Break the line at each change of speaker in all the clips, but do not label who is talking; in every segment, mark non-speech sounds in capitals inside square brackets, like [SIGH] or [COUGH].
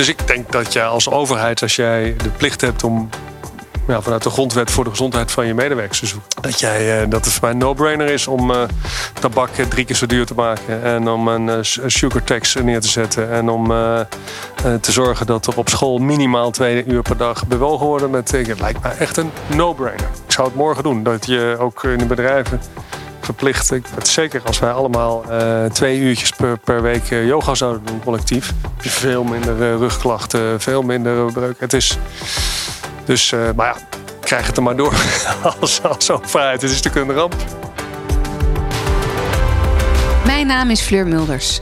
dus ik denk dat jij als overheid, als jij de plicht hebt om ja, vanuit de grondwet voor de gezondheid van je medewerkers te zoeken. Dat, jij, dat het voor mij een no-brainer is om tabak drie keer zo duur te maken. En om een sugar tax neer te zetten. En om te zorgen dat er op school minimaal twee uur per dag bewogen worden. Met, het lijkt mij echt een no-brainer. Ik zou het morgen doen. Dat je ook in de bedrijven verplicht. Ik, zeker als wij allemaal uh, twee uurtjes per, per week yoga zouden doen collectief. Heb je veel minder uh, rugklachten, veel minder breuk. Het is dus, maar ja, krijg het er maar door [LAUGHS] als, als overheid. Het is natuurlijk een ramp.
Mijn naam is Fleur Mulders.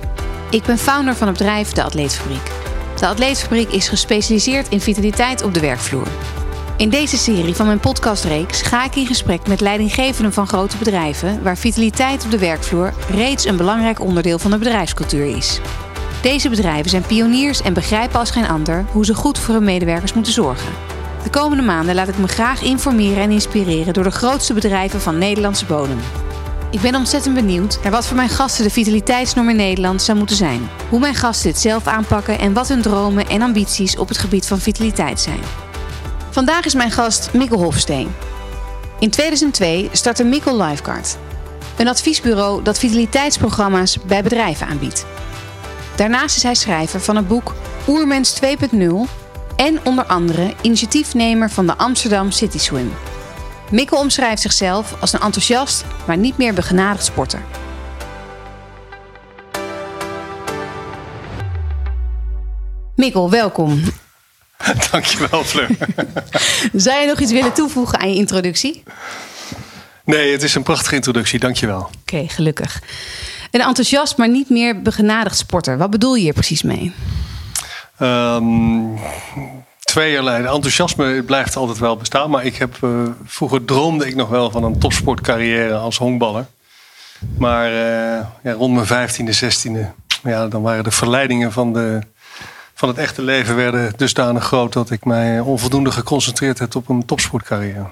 Ik ben founder van het bedrijf De Atleetfabriek. De Atleetfabriek is gespecialiseerd in vitaliteit op de werkvloer. In deze serie van mijn podcastreeks ga ik in gesprek met leidinggevenden van grote bedrijven waar vitaliteit op de werkvloer reeds een belangrijk onderdeel van de bedrijfscultuur is. Deze bedrijven zijn pioniers en begrijpen als geen ander hoe ze goed voor hun medewerkers moeten zorgen. De komende maanden laat ik me graag informeren en inspireren door de grootste bedrijven van Nederlandse bodem. Ik ben ontzettend benieuwd naar wat voor mijn gasten de vitaliteitsnorm in Nederland zou moeten zijn. Hoe mijn gasten dit zelf aanpakken en wat hun dromen en ambities op het gebied van vitaliteit zijn. Vandaag is mijn gast Mikkel Hofsteen. In 2002 startte Mikkel Lifeguard, een adviesbureau dat vitaliteitsprogramma's bij bedrijven aanbiedt. Daarnaast is hij schrijver van het boek Oermens 2.0 en onder andere initiatiefnemer van de Amsterdam City Swim. Mikkel omschrijft zichzelf als een enthousiast, maar niet meer begenadigd sporter. Mikkel, welkom. [LAUGHS]
Dankjewel, Fleur. [LAUGHS]
Zou je nog iets willen toevoegen aan je introductie?
Nee, het is een prachtige introductie. Dankjewel.
Oké, gelukkig. Een enthousiast, maar niet meer begenadigd sporter. Wat bedoel je hier precies mee?
Um, tweeërlei. Enthousiasme blijft altijd wel bestaan. Maar ik heb, uh, vroeger droomde ik nog wel van een topsportcarrière als honkballer. Maar uh, ja, rond mijn vijftiende, zestiende, ja, dan waren de verleidingen van de van het echte leven werden dusdanig groot dat ik mij onvoldoende geconcentreerd heb op een topsportcarrière.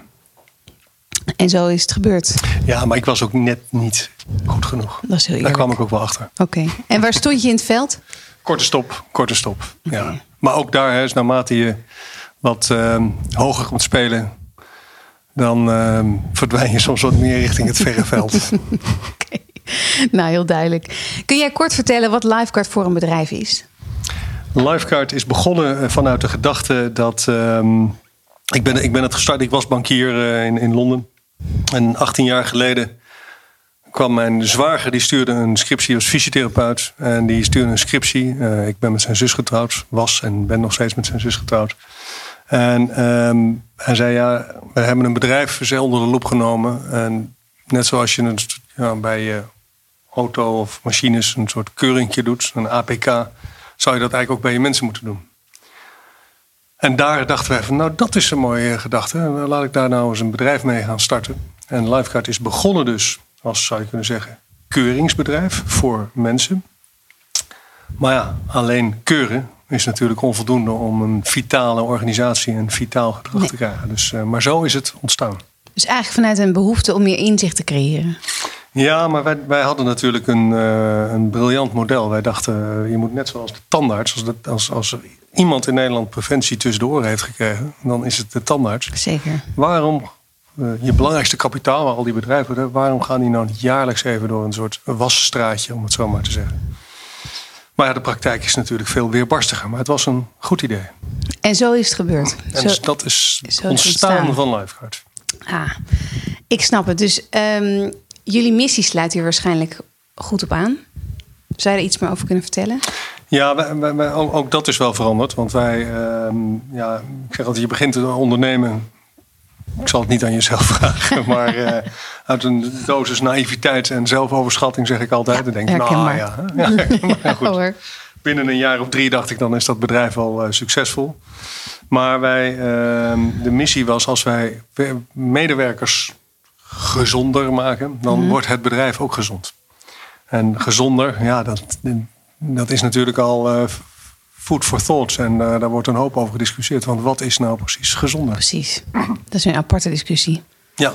En zo is het gebeurd.
Ja, maar ik was ook net niet goed genoeg.
Dat is heel
Daar kwam ik ook wel achter.
Oké. En waar stond je in het veld?
Korte stop, korte stop. Ja. Maar ook daar, is naarmate je wat uh, hoger komt spelen, dan uh, verdwijn je soms wat meer richting het verre veld. [LAUGHS]
okay. Nou, heel duidelijk. Kun jij kort vertellen wat Lifeguard voor een bedrijf is?
Lifeguard is begonnen eh, vanuit de gedachte dat. Um, ik, ben, ik ben het gestart, ik was bankier uh, in, in Londen. En 18 jaar geleden kwam mijn zwager, die stuurde een scriptie als fysiotherapeut. En die stuurde een scriptie. Uh, ik ben met zijn zus getrouwd, was en ben nog steeds met zijn zus getrouwd. En um, hij zei: Ja, we hebben een bedrijf ze onder de loep genomen. En net zoals je een, ja, bij je auto of machines een soort keuringje doet, een APK zou je dat eigenlijk ook bij je mensen moeten doen. En daar dachten wij van, nou dat is een mooie gedachte. Laat ik daar nou eens een bedrijf mee gaan starten. En Lifeguard is begonnen dus, als zou je kunnen zeggen, keuringsbedrijf voor mensen. Maar ja, alleen keuren is natuurlijk onvoldoende om een vitale organisatie en vitaal gedrag te krijgen. Dus, uh, maar zo is het ontstaan.
Dus eigenlijk vanuit een behoefte om meer inzicht te creëren.
Ja, maar wij, wij hadden natuurlijk een, uh, een briljant model. Wij dachten, uh, je moet net zoals de tandarts, als, als, als iemand in Nederland preventie tussen de oren heeft gekregen, dan is het de tandarts.
Zeker.
Waarom, uh, je belangrijkste kapitaal, waar al die bedrijven hebben, waarom gaan die nou niet jaarlijks even door een soort wasstraatje, om het zo maar te zeggen? Maar ja, de praktijk is natuurlijk veel weerbarstiger. Maar het was een goed idee.
En zo is het gebeurd.
En zo, dat is ontstaan, ontstaan van Lifeguard.
Ah, ik snap het. Dus um, jullie missie sluit hier waarschijnlijk goed op aan. Zou je er iets meer over kunnen vertellen?
Ja, wij, wij, ook, ook, dat is wel veranderd. Want wij, uh, ja, ik zeg altijd, je begint te ondernemen. Ik zal het niet aan jezelf [LAUGHS] vragen, maar uh, uit een dosis naïviteit en zelfoverschatting zeg ik altijd. Ja, dan denk ik, nou ja, ja, [LAUGHS] maar goed. Binnen een jaar of drie dacht ik, dan is dat bedrijf al uh, succesvol. Maar wij, uh, de missie was als wij medewerkers gezonder maken, dan mm. wordt het bedrijf ook gezond. En gezonder, ja, dat, dat is natuurlijk al uh, food for thought. En uh, daar wordt een hoop over gediscussieerd. Want wat is nou precies gezonder?
Precies. Dat is een aparte discussie.
Ja.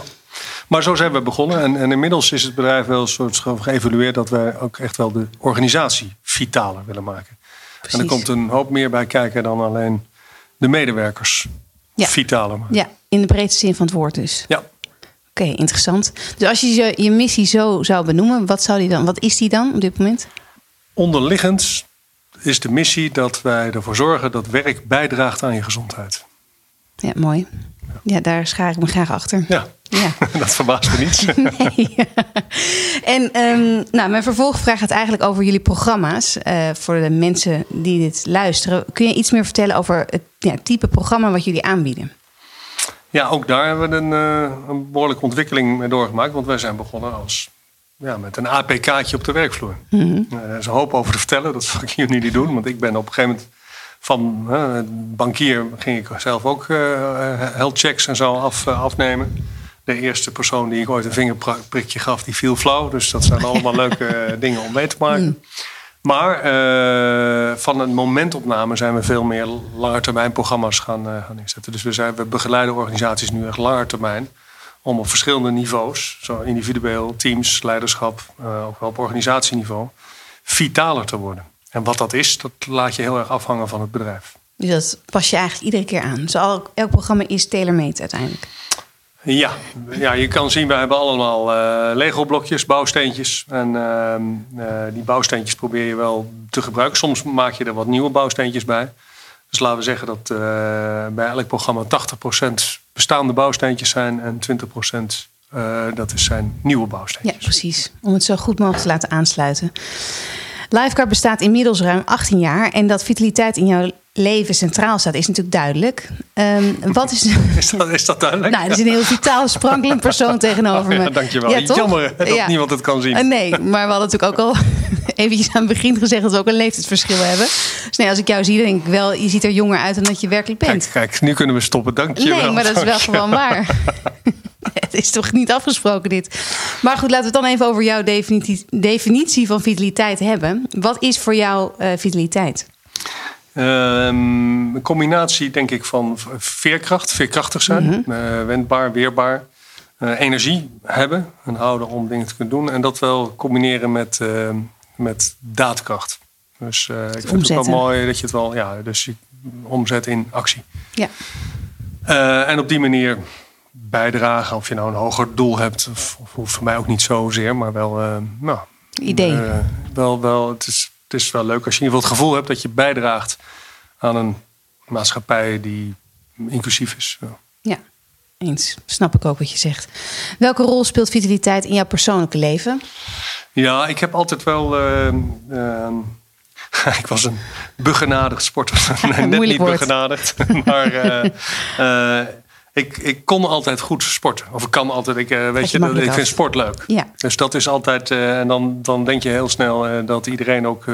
Maar zo zijn we begonnen. En, en inmiddels is het bedrijf wel soort geëvalueerd dat wij ook echt wel de organisatie vitaler willen maken. En er komt een hoop meer bij kijken dan alleen de medewerkers.
Ja.
Vitaler. maar.
Ja, in de breedste zin van het woord dus.
Ja.
Oké, interessant. Dus als je je, missie zo zou benoemen, wat, zou die dan, wat is die dan op dit moment?
Onderliggend is de missie dat wij ervoor zorgen dat werk bijdraagt aan je gezondheid.
Ja, mooi. Ja, daar schaar ik me graag achter.
Ja,
Ja. [LAUGHS]
dat verbaast me niet. [LAUGHS]
Nee. [LAUGHS] en ehm, nou, mijn vervolgvraag gaat eigenlijk over jullie programma's. eh, voor de mensen die dit luisteren. Kun je iets meer vertellen over het ja, type programma wat jullie aanbieden?
Ja, ook daar hebben we een, eh, een behoorlijke ontwikkeling mee doorgemaakt. Want wij zijn begonnen als, ja, met een APK'tje op de werkvloer. Er is een hoop over te vertellen. Dat zal ik hier niet doen. Want ik ben op een gegeven moment van eh, bankier ging ik zelf ook eh health checks en zo af, afnemen. De eerste persoon die ik ooit een vingerprikje gaf, die viel flauw. Dus dat zijn allemaal [LAUGHS] leuke dingen om mee te maken. Maar eh, van een momentopname zijn we veel meer langetermijnprogramma's gaan, eh, gaan inzetten. Dus we, zijn, we begeleiden organisaties nu echt langetermijn. Om op verschillende niveaus, zo individueel, teams, leiderschap, eh, ook wel op organisatieniveau, vitaler te worden. En wat dat is, dat laat je heel erg afhangen van het bedrijf.
Dus dat pas je eigenlijk iedere keer aan. Dus elk programma is tailor-made uiteindelijk.
Ja, ja, je kan zien, wij hebben allemaal eh Lego-blokjes, bouwsteentjes. En ehm, eh, die bouwsteentjes probeer je wel te gebruiken. Soms maak je er wat nieuwe bouwsteentjes bij. Dus laten we zeggen dat eh, bij elk programma 80% bestaande bouwsteentjes zijn en 20% eh, dat is zijn nieuwe
Ja,
bouwsteentjes.
precies. Om het zo goed mogelijk te laten aansluiten. Lifeguard bestaat inmiddels ruim 18 jaar. En dat vitaliteit in jouw leven centraal staat, is natuurlijk duidelijk. Ehm, wat is. [LAUGHS]
Is, dat, is dat duidelijk?
Nou, er is een heel vitaal, sprankelend persoon [LAUGHS] tegenover me.
ja, dankjewel.
Ja, toch?
Jammer dat
Ja.
niemand het kan zien.
Eh, Nee, maar we hadden natuurlijk ook al [LAUGHS] eventjes aan het begin gezegd dat we ook een leeftijdsverschil hebben. Dus nee, als ik jou zie, dan denk ik wel, je ziet er jonger uit dan dat je werkelijk bent.
Kijk, kijk, nu kunnen we stoppen. Dank je wel.
Nee, maar dat is wel gewoon waar. Het is toch niet afgesproken dit. Maar goed, laten we het dan even over jouw definitie, definitie van vitaliteit hebben. Wat is voor jou eh, vitaliteit?
Ehm, een combinatie, denk ik, van veerkracht, veerkrachtig zijn, eh, wendbaar, weerbaar, eh, energie hebben en houden om dingen te kunnen doen. En dat wel combineren met, eh, met daadkracht. Dus eh, ik vind het ook wel mooi dat je het wel, ja, dus je omzet in actie.
Ja,
en op die manier bijdragen, of je nou een hoger doel hebt, of, hoeft voor mij ook niet zozeer, maar wel, nou,
idee.
wel, wel, het, is, het is wel leuk als je in ieder geval het gevoel hebt dat je bijdraagt aan een maatschappij die inclusief is. Ja.
eens. Snap ik ook wat je zegt. Welke rol speelt vitaliteit in jouw persoonlijke leven?
Ja, ik heb altijd wel. eh, ehm, [LAUGHS] ik was een begenadigd sporter. [LAUGHS] nee, net niet
woord.
begenadigd. [LAUGHS] maar eh, eh, ik, ik kon altijd goed sporten. Of ik kan altijd. Ik, eh, weet
je
ik vind sport leuk.
Ja,
Dus dat is altijd. eh, en dan, dan denk je heel snel eh, dat iedereen ook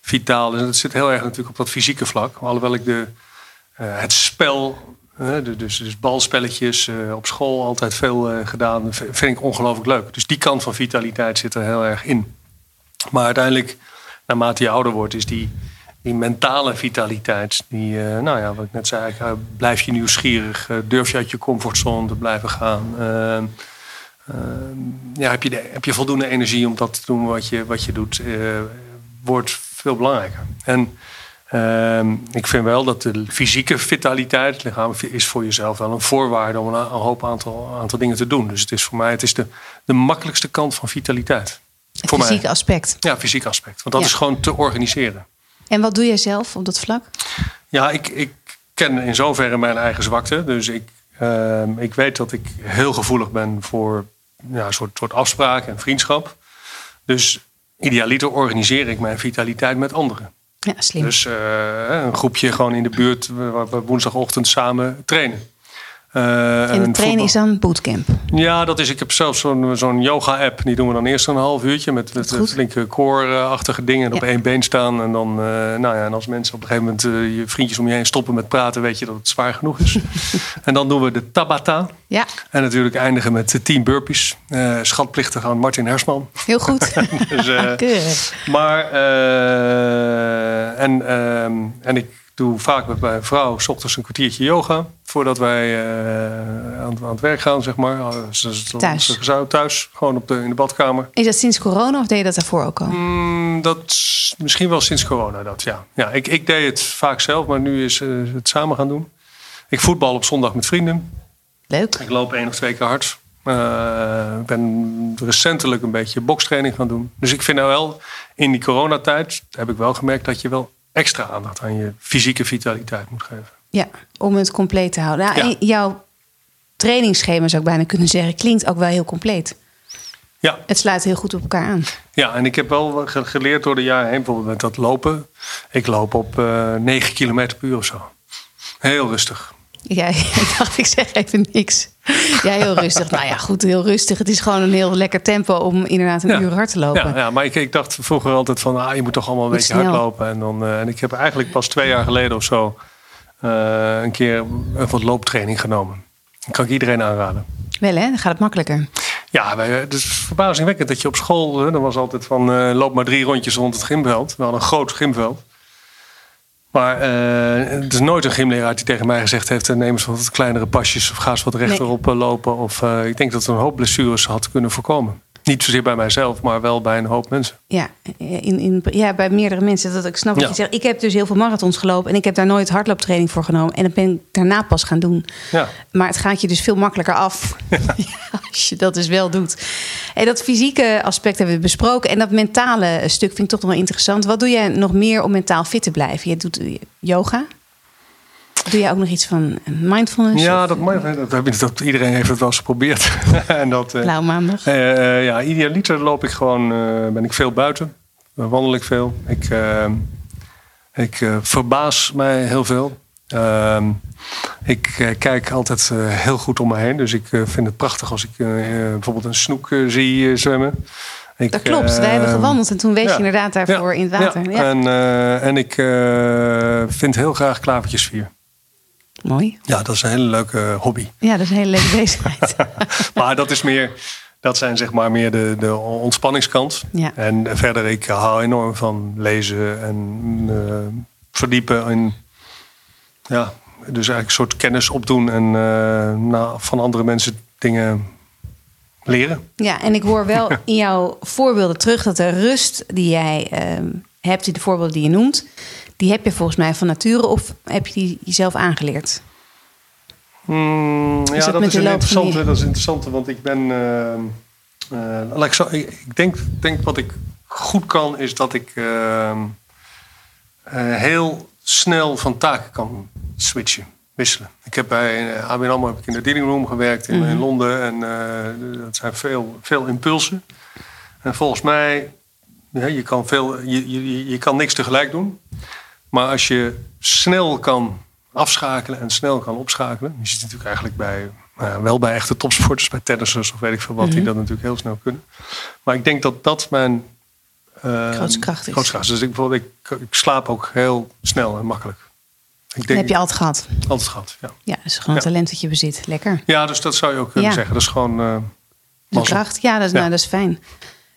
vitaal is. En dat zit heel erg natuurlijk op dat fysieke vlak. Alhoewel ik de, het spel. de- dus, dus balspelletjes op school altijd veel gedaan. Vind ik ongelooflijk leuk. Dus die kant van vitaliteit zit er heel erg in. Maar uiteindelijk, naarmate je ouder wordt, is die, die mentale vitaliteit. Die, eh, nou ja, wat ik net zei, eh, blijf je nieuwsgierig. eh, durf je uit je comfortzone te blijven gaan. ja, heb, je de, heb je voldoende energie om dat te doen wat je, wat je doet, wordt veel belangrijker. En ehm, ik vind wel dat de fysieke vitaliteit, lichaam, is voor jezelf wel een voorwaarde om een, hoop aantal, aantal dingen te doen. Dus het is voor mij het is de, de makkelijkste kant van vitaliteit.
het
voor
fysieke
mij.
aspect.
Ja, fysiek aspect. Want dat
Ja.
is gewoon te organiseren.
En wat doe jij zelf op dat vlak?
Ja, ik, ik ken in zoverre mijn eigen zwakte. Dus ik, ehm, ik weet dat ik heel gevoelig ben voor ja, een soort, soort afspraken en vriendschap. Dus idealiter organiseer ik mijn vitaliteit met anderen.
Ja, slim.
Dus eh, een groepje gewoon in de buurt waar we woensdagochtend samen trainen. Eh,
en de trainen is dan bootcamp.
Ja, dat is. Ik heb zelfs zo'n zo'n yoga-app. Die doen we dan eerst een half uurtje met, met flinke core-achtige dingen. En op één been staan. En dan, eh, nou ja, en als mensen op een gegeven moment eh, je vriendjes om je heen stoppen met praten, weet je dat het zwaar genoeg is. [LAUGHS] en dan doen we de Tabata.
Ja,
En natuurlijk eindigen met de 10 burpees. Eh schatplichtig aan Martin Hersman.
heel goed. [LAUGHS] [LAUGHS]
Dus, eh, maar, eh, en, ehm, en ik doe vaak met mijn vrouw s ochtends een kwartiertje yoga. Voordat wij uh, aan, aan, het werk gaan, zeg maar.
thuis?
Thuis, gewoon op de, in de badkamer.
Is dat sinds corona of deed je dat daarvoor ook al?
Mm, dat misschien wel sinds corona, dat ja. ja ik, ik deed het vaak zelf, maar nu is uh, het samen gaan doen. Ik voetbal op zondag met vrienden.
Leuk.
Ik loop één of twee keer hard. Uh, ik ben recentelijk een beetje bokstraining gaan doen. Dus ik vind nou wel, in die coronatijd heb ik wel gemerkt dat je wel extra aandacht aan je fysieke vitaliteit moet geven.
Ja, om het compleet te houden. Nou, ja. Jouw trainingsschema zou ik bijna kunnen zeggen, klinkt ook wel heel compleet.
Ja.
Het sluit heel goed op elkaar aan.
Ja, en ik heb wel geleerd door de jaren heen, bijvoorbeeld met dat lopen. Ik loop op uh, 9 km per uur of zo. Heel rustig.
Ja, [LAUGHS] ik dacht, ik zeg even niks. Ja, heel rustig. nou ja, goed, heel rustig. Het is gewoon een heel lekker tempo om inderdaad een uur hard te lopen.
Ja, ja maar ik, ik, dacht vroeger altijd van, ah, je moet toch allemaal een beetje hard lopen. En, dan, uh, en ik heb eigenlijk pas twee jaar geleden of zo uh, een keer een wat looptraining genomen. Dat kan ik iedereen aanraden.
Wel hè, dan gaat het makkelijker.
Ja, het is verbazingwekkend dat je op school, hè, dan was altijd van uh, loop maar drie rondjes rond het gymveld. We hadden een groot gymveld. Maar uh, het is nooit een gymleraar die tegen mij gezegd heeft: neem eens wat kleinere pasjes of ga eens wat rechterop nee. lopen. Of uh, ik denk dat er een hoop blessures had kunnen voorkomen. Niet zozeer bij mijzelf, maar wel bij een hoop mensen.
Ja, in, in, ja bij meerdere mensen. Dat ik snap wat ja. je zegt. Ik heb dus heel veel marathons gelopen en ik heb daar nooit hardlooptraining voor genomen. En dat ben ik daarna pas gaan doen.
Ja.
Maar het gaat je dus veel makkelijker af [LAUGHS] [LAUGHS] ja. als je dat dus wel doet. En dat fysieke aspect hebben we besproken. En dat mentale stuk vind ik toch nog wel interessant. Wat doe jij nog meer om mentaal fit te blijven? Je doet yoga. Doe jij ook nog iets van mindfulness?
Ja, of? dat, dat, dat, dat, iedereen heeft het wel eens geprobeerd. [LAUGHS]
en dat, Blauw maandag.
Uh, ja, idealiter loop ik gewoon, uh, ben ik veel buiten. wandel ik veel. Ik, ik verbaas mij heel veel. Ehm, ik kijk altijd heel goed om me heen. Dus ik vind het prachtig als ik bijvoorbeeld een snoek zie zwemmen.
Ik, dat klopt. Wij hebben gewandeld en toen wees je inderdaad daarvoor in het water.
Ja. En, en ik vind heel graag klavertjesvier.
Mooi.
Ja, dat is een hele leuke hobby.
Ja, dat is een hele leuke [LAUGHS] bezigheid. [LAUGHS]
maar dat is meer, dat zijn zeg maar meer de, de ontspanningskant.
Ja.
En verder, ik hou enorm van lezen en uh, verdiepen in, ja, dus eigenlijk een soort kennis opdoen en uh, nou, van andere mensen dingen leren.
Ja, en ik hoor wel [LAUGHS] in jouw voorbeelden terug dat de rust die jij uh, hebt, in de voorbeelden die je noemt, die heb je volgens mij van nature of heb je die jezelf aangeleerd?
Mm, ja, dat, dat is interessante, dat is interessant, want ik ben. Uh, uh, ik, zo, ik, ik, denk, denk wat ik goed kan, is dat ik uh, heel snel van taken kan switchen, wisselen. Ik heb bij ABN AMRO heb ik in de dealing room gewerkt in, mm. in Londen en dat zijn veel, veel impulsen. En volgens mij, ja, je, kan veel, je, je, je kan niks tegelijk doen. Maar als je snel kan afschakelen en snel kan opschakelen. Je ziet natuurlijk eigenlijk bij, nou wel bij echte topsporters, bij tennissers of weet ik veel wat, die dat natuurlijk heel snel kunnen. Maar ik denk dat dat mijn
uh, grootste kracht is.
Grootste kracht. Dus ik, bijvoorbeeld, ik, ik slaap ook heel snel en makkelijk.
Ik denk, heb je altijd gehad?
Altijd gehad, ja.
Ja, dat is gewoon een ja. talent dat je bezit. Lekker.
Ja, dus dat zou je ook kunnen ja. zeggen. Dat is gewoon uh,
kracht. Ja, dat is, Nou, dat is fijn.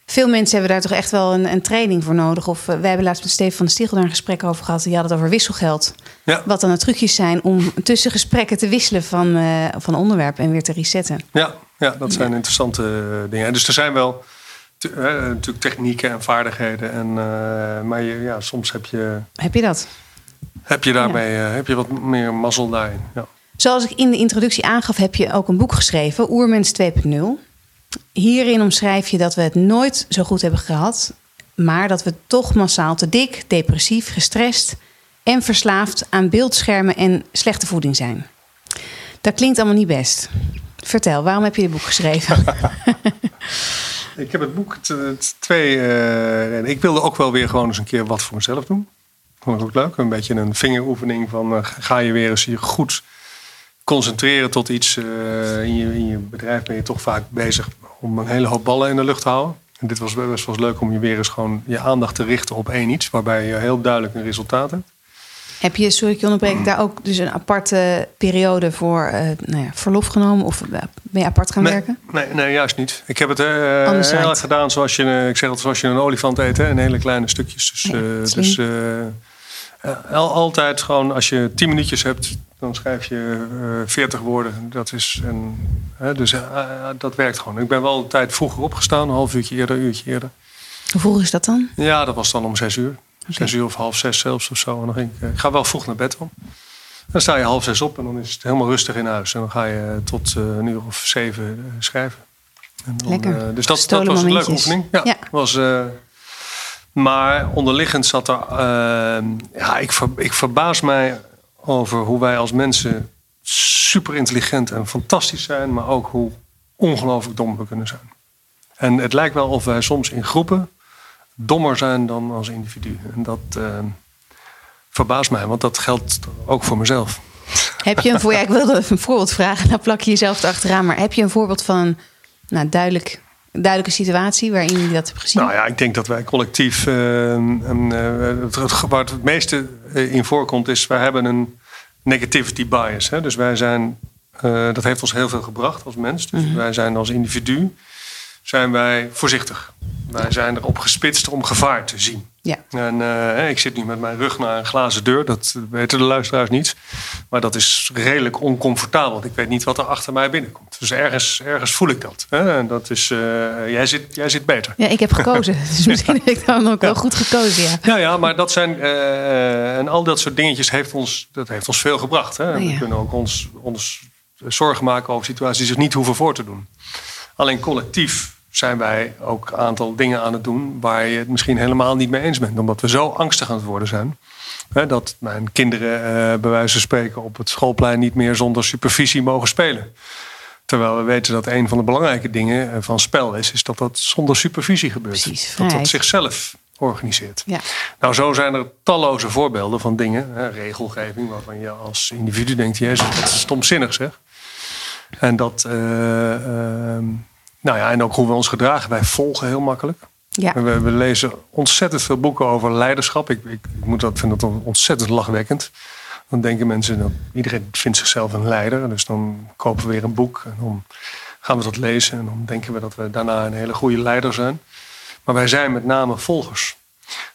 Veel mensen hebben daar toch echt wel een, een training voor nodig. Of uh, wij hebben laatst met Steven van de Stiegel daar een gesprek over gehad. Die had het over wisselgeld.
Ja.
Wat dan de trucjes zijn om tussen gesprekken te wisselen van, uh, van onderwerp en weer te resetten.
Ja, ja dat zijn ja. interessante uh, dingen. Dus er zijn wel natuurlijk technieken en vaardigheden. En, maar je, ja, soms heb je.
Heb je dat?
Heb je daarmee heb je wat meer mazzel daarin. Ja.
Zoals ik in de introductie aangaf, heb je ook een boek geschreven, Oermens 2.0. Hierin omschrijf je dat we het nooit zo goed hebben gehad, maar dat we toch massaal te dik, depressief, gestrest en verslaafd aan beeldschermen en slechte voeding zijn. Dat klinkt allemaal niet best. Vertel, waarom heb je dit boek geschreven? [LAUGHS]
ik heb het boek twee. Uh, ik wilde ook wel weer gewoon eens een keer wat voor mezelf doen. Vond ik ook leuk. Een beetje een vingeroefening van uh, ga je weer eens je goed concentreren tot iets. Uh, in, je, in je bedrijf ben je toch vaak bezig om een hele hoop ballen in de lucht te houden. En dit was best wel leuk om je weer eens gewoon je aandacht te richten op één iets, waarbij je heel duidelijk een resultaat hebt.
Heb je, sorry ik onderbreek, daar ook dus een aparte periode voor uh, nou ja, verlof genomen? Of ben je apart gaan
nee,
werken?
Nee, nee, juist niet. Ik heb het uh, heel erg gedaan zoals je, ik zeg het zoals je een olifant eet, hè, in hele kleine stukjes. Dus, ja, dus altijd gewoon, als je tien minuutjes hebt, dan schrijf je uh, 40 woorden. Dat is een, dus dat werkt gewoon. Ik ben wel een tijd vroeger opgestaan, een half uurtje eerder, een uurtje eerder.
Hoe vroeg is dat dan?
Ja, dat was dan om zes uur. Zes uur of half zes zelfs of zo. En dan ging ik, ik ga wel vroeg naar bed dan. Dan sta je half zes op en dan is het helemaal rustig in huis. En dan ga je tot een uur of zeven schrijven.
Dan, Lekker.
dus dat, dat was een leuke oefening. Ja, ja. Was, maar onderliggend zat er. Uh, ja, ik, ver, ik verbaas mij over hoe wij als mensen super intelligent en fantastisch zijn, maar ook hoe ongelooflijk dom we kunnen zijn. En het lijkt wel of wij soms in groepen dommer zijn dan als individu. En dat uh, verbaast mij, want dat geldt ook voor mezelf.
Heb je een voor, ja, ik wilde een voorbeeld vragen, dan plak je jezelf erachteraan. Maar heb je een voorbeeld van nou, duidelijk duidelijke situatie waarin je dat hebt gezien?
Nou ja, ik denk dat wij collectief. Uh, het, waar het het meeste eh, in voorkomt, is wij hebben een negativity bias. Hè? Dus wij zijn. Uh, dat heeft ons heel veel gebracht als mens. Dus mhm. wij zijn als individu zijn wij voorzichtig. Wij zijn erop gespitst om gevaar te zien. Ja. En uh, ik zit nu met mijn rug naar een glazen deur. Dat weten de luisteraars niet. Maar dat is redelijk oncomfortabel. Want ik weet niet wat er achter mij binnenkomt. Dus ergens, ergens voel ik dat. Hè? En dat is, uh, jij, zit, jij zit beter.
Ja, ik heb gekozen. [LAUGHS] [LAUGHS] dus misschien heb ik dan ook wel goed gekozen. Ja,
ja, ja maar dat zijn. Uh, en al dat soort dingetjes heeft ons, dat heeft ons veel gebracht. Hè? Oh, ja. We kunnen ook ons, ons zorgen maken over situaties die zich niet hoeven voor te doen. Alleen collectief zijn wij ook een aantal dingen aan het doen waar je het misschien helemaal niet mee eens bent. Omdat we zo angstig aan het worden zijn. Hè, dat mijn kinderen uh, bij wijze van spreken op het schoolplein niet meer zonder supervisie mogen spelen. Terwijl we weten dat een van de belangrijke dingen eh, van spel is, is dat dat zonder supervisie gebeurt.
Precies,
dat dat zichzelf organiseert. Ja. Nou, zo zijn er talloze voorbeelden van dingen, hè, regelgeving, waarvan je als individu denkt: Jezus, dat is stomzinnig zeg. En dat. Uh, uh, nou ja, en ook hoe we ons gedragen. Wij volgen heel makkelijk. Ja. We, we, lezen ontzettend veel boeken over leiderschap. Ik, ik, ik moet dat, vind dat ontzettend lachwekkend. Dan denken mensen dat iedereen vindt zichzelf een leider. Dus dan kopen we weer een boek en dan gaan we dat lezen. En dan denken we dat we daarna een hele goede leider zijn. Maar wij zijn met name volgers.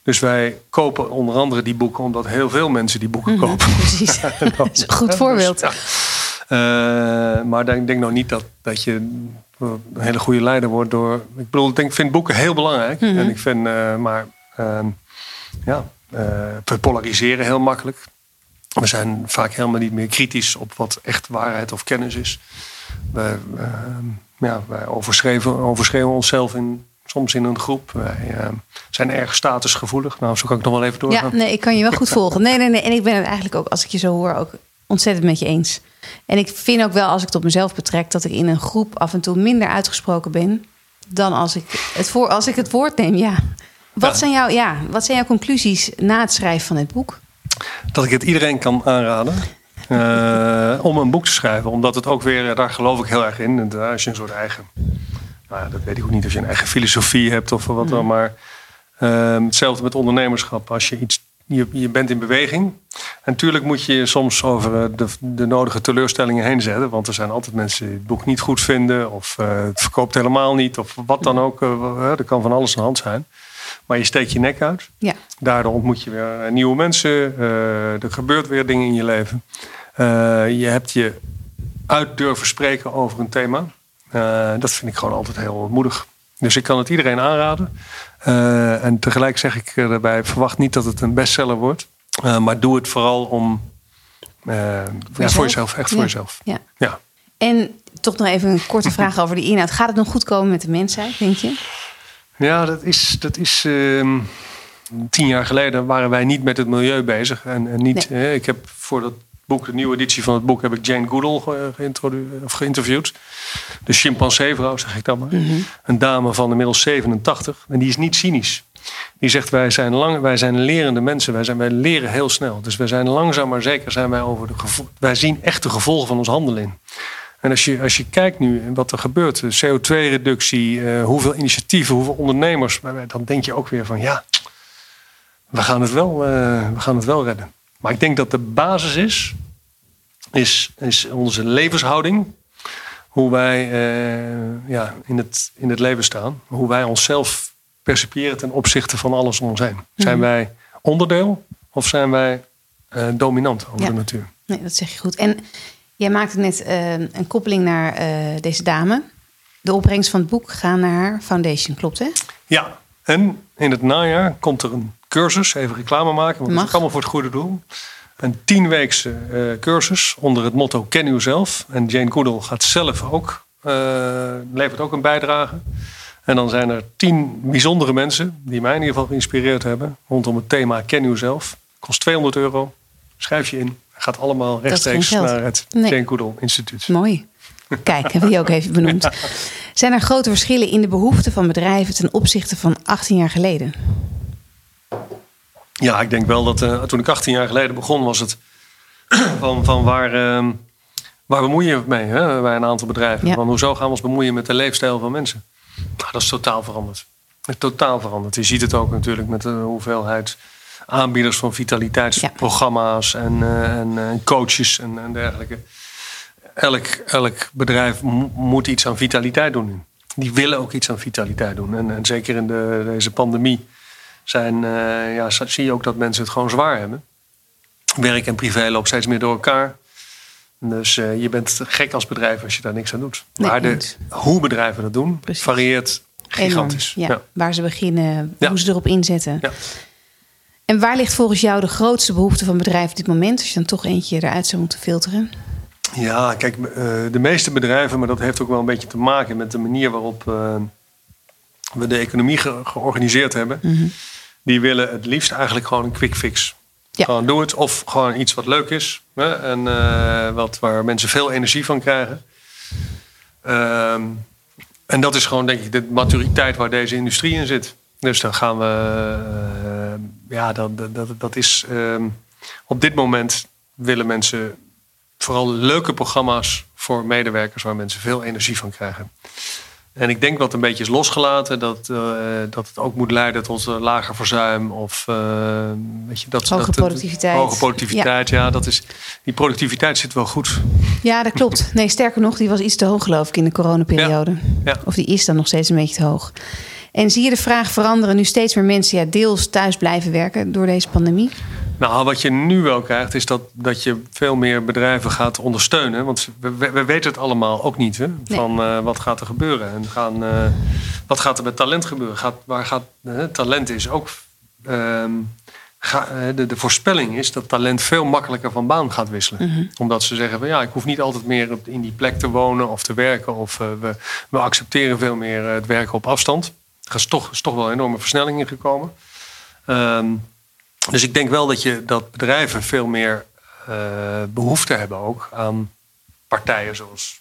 Dus wij kopen onder andere die boeken omdat heel veel mensen die boeken mhm, kopen.
Precies. [LAUGHS] dat is een goed voorbeeld. Dus,
ja. uh, maar ik denk nog niet dat, dat je een hele goede leider wordt door. Ik bedoel, ik denk, vind boeken heel belangrijk. Mhm. En ik vind, uh, maar uh, ja, uh, we polariseren heel makkelijk. We zijn vaak helemaal niet meer kritisch op wat echt waarheid of kennis is. Wij, ehm, ja, wij overschreven, overschreven onszelf in, soms in een groep. Wij ehm, zijn erg statusgevoelig. Nou, zo kan ik nog wel even doorgaan.
Ja, nee, ik kan je wel goed [LAUGHS] volgen. Nee, nee, nee. En ik ben het eigenlijk ook, als ik je zo hoor, ook ontzettend met je eens. En ik vind ook wel, als ik het op mezelf betrek, dat ik in een groep af en toe minder uitgesproken ben dan als ik het, voor, als ik het woord neem. Ja. Wat, Zijn jouw, ja, wat zijn jouw conclusies na het schrijven van het boek?
Dat ik het iedereen kan aanraden. Uh, om een boek te schrijven. Omdat het ook weer, daar geloof ik heel erg in. Als je een soort eigen, nou ja, dat weet ik ook niet, als je een eigen filosofie hebt of wat dan. Mm. Maar uh, hetzelfde met ondernemerschap. Als je iets je, je bent in beweging. En natuurlijk moet je soms over eh, de, de nodige teleurstellingen heen zetten. Want er zijn altijd mensen die het boek niet goed vinden. Of uh, het verkoopt helemaal niet. Of wat dan ook. Uh, er kan van alles aan de hand zijn. Maar je steekt je nek uit. Ja. Daardoor ontmoet je weer nieuwe mensen. er gebeurt weer dingen in je leven. je hebt je uit durven spreken over een thema. dat vind ik gewoon altijd heel moedig. Dus ik kan het iedereen aanraden. Uh, en tegelijk zeg ik erbij, verwacht niet dat het een bestseller wordt. Uh, maar doe het vooral om uh, voor, ja, voor, jezelf, echt voor jezelf.
Ja. ja. En toch nog even een korte vraag over de inhoud. Gaat het nog goed komen met de mensheid, denk je?
Ja, dat is. Dat is uh, tien jaar geleden waren wij niet met het milieu bezig. En, en niet, nee. ik heb voor dat boek, de nieuwe editie van het boek, heb ik Jane Goodall of geïnterviewd. De chimpanseevrouw, zeg ik dan maar. Mhm. Een dame van inmiddels 87. En die is niet cynisch. Die zegt, wij zijn, lang, wij zijn lerende mensen. Wij, zijn, wij leren heel snel. Dus wij zijn langzaam maar zeker zijn wij over de Wij zien echt de gevolgen van ons handelen in. En als je, als je kijkt nu wat er gebeurt, CO2-reductie, uh, eh, hoeveel initiatieven, hoeveel ondernemers, dan denk je ook weer van ja, we gaan het wel, uh, we gaan het wel redden. Maar ik denk dat de basis is, is, is onze levenshouding. Hoe wij uh, ja, in, het, in het leven staan. Hoe wij onszelf percipiëren ten opzichte van alles om ons heen. Zijn mhm. wij onderdeel of zijn wij uh, dominant over
Ja.
de natuur?
Nee, dat zeg je goed. En jij maakte net eh, een koppeling naar eh, deze dame. De opbrengst van het boek gaan naar haar foundation, klopt hè?
Ja, en in het najaar komt er een cursus, even reclame maken, want
Mag.
is allemaal voor het goede doel. Een tienweekse eh cursus onder het motto Ken Uzelf. En Jane Goodall gaat zelf ook, eh, levert ook een bijdrage. En dan zijn er tien bijzondere mensen die mij in ieder geval geïnspireerd hebben rondom het thema Ken Uzelf. Kost 200 euro. Schrijf je in. Gaat allemaal rechtstreeks naar het
Nee.
Jane Goodall Instituut.
Mooi. Kijk, hebben die ook even benoemd. [LAUGHS] Zijn er grote verschillen in de behoeften van bedrijven ten opzichte van 18 jaar geleden?
Ja, ik denk wel dat eh, toen ik 18 jaar geleden begon, was het [CLEARS THROAT] van, van waar, ehm, waar bemoei je mee hè, bij een aantal bedrijven?
Ja.
Hoezo gaan we ons bemoeien met de leefstijl van mensen? Nou, dat is totaal veranderd. Is totaal veranderd. Je ziet het ook natuurlijk met de hoeveelheid aanbieders van vitaliteitsprogramma's en, eh, en eh, coaches en, en dergelijke. Elk, elk bedrijf mo- moet iets aan vitaliteit doen. Die willen ook iets aan vitaliteit doen. En, en zeker in de, deze pandemie zijn, eh, ja, zie je ook dat mensen het gewoon zwaar hebben. Werk en privé loopt steeds meer door elkaar. Dus eh, je bent gek als bedrijf als je daar niks aan doet.
Nee,
maar de, hoe bedrijven dat doen,
Precies.
varieert gigantisch.
Ja,
Ja.
Waar ze beginnen,
Ja.
hoe ze erop inzetten.
Ja.
En waar ligt volgens jou de grootste behoefte van bedrijven op dit moment? Als je dan toch eentje eruit zou moeten filteren.
Ja, kijk, eh, de meeste bedrijven, maar dat heeft ook wel een beetje te maken met de manier waarop we de economie ge- georganiseerd hebben.
Mhm.
Die willen het liefst eigenlijk gewoon een quick fix.
Ja.
Gewoon doe het. Of gewoon iets wat leuk is. Hè, en eh, wat, waar mensen veel energie van krijgen. Ehm, en dat is gewoon, denk ik, de maturiteit waar deze industrie in zit. Dus dan gaan we. eh, ja, dat, dat- dat, dat is. ehm, op dit moment willen mensen vooral leuke programma's voor medewerkers waar mensen veel energie van krijgen. En ik denk wat een beetje is losgelaten, dat, eh, dat het ook moet leiden tot eh, lager verzuim of eh, weet je, dat,
Hoge
dat,
productiviteit.
Hoge productiviteit, ja. dat is, die productiviteit zit wel goed.
Ja, dat klopt. Nee, sterker nog, die was iets te hoog geloof ik in de coronaperiode.
Ja.
Of die is dan nog steeds een beetje te hoog. En zie je de vraag veranderen nu steeds meer mensen ja, deels thuis blijven werken door deze pandemie?
Nou, wat je nu wel krijgt, is dat, dat je veel meer bedrijven gaat ondersteunen. Want we, we, we weten het allemaal ook niet. Hè? Van eh, wat gaat er gebeuren? En gaan, eh, wat gaat er met talent gebeuren? Gaat, waar gaat, talent is ook. ehm, ga- eh, de, de voorspelling is dat talent veel makkelijker van baan gaat wisselen. Omdat ze zeggen van ja, ik hoef niet altijd meer in die plek te wonen of te werken. Of we, we accepteren veel meer het werken op afstand. Er is toch, is toch wel een enorme versnelling in gekomen. Ehm, dus ik denk wel dat, je, dat bedrijven veel meer eh, behoefte hebben ook aan partijen zoals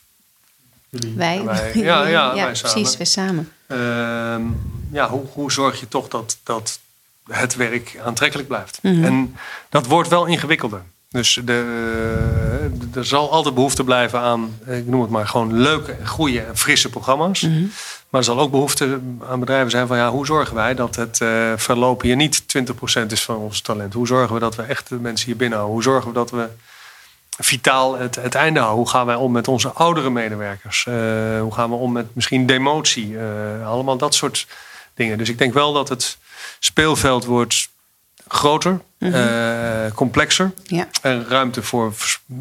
jullie.
Wij?
wij. [LAUGHS] Ja, ja, wij
precies,
samen.
we samen.
Ehm, ja, hoe, hoe zorg je toch dat, dat het werk aantrekkelijk blijft?
Mhm.
En dat wordt wel ingewikkelder. Dus de, er zal altijd behoefte blijven aan, ik noem het maar gewoon leuke, goede en frisse programma's.
Mhm.
Maar er zal ook behoefte aan bedrijven zijn van ja, hoe zorgen wij dat het eh, verloop hier niet 20% is van ons talent? Hoe zorgen we dat we echt de mensen hier binnenhouden? Hoe zorgen we dat we vitaal het, het einde houden? Hoe gaan wij om met onze oudere medewerkers? Eh, hoe gaan we om met misschien demotie? Eh, allemaal dat soort dingen. Dus ik denk wel dat het speelveld wordt groter, eh, complexer.
Ja,
En ruimte voor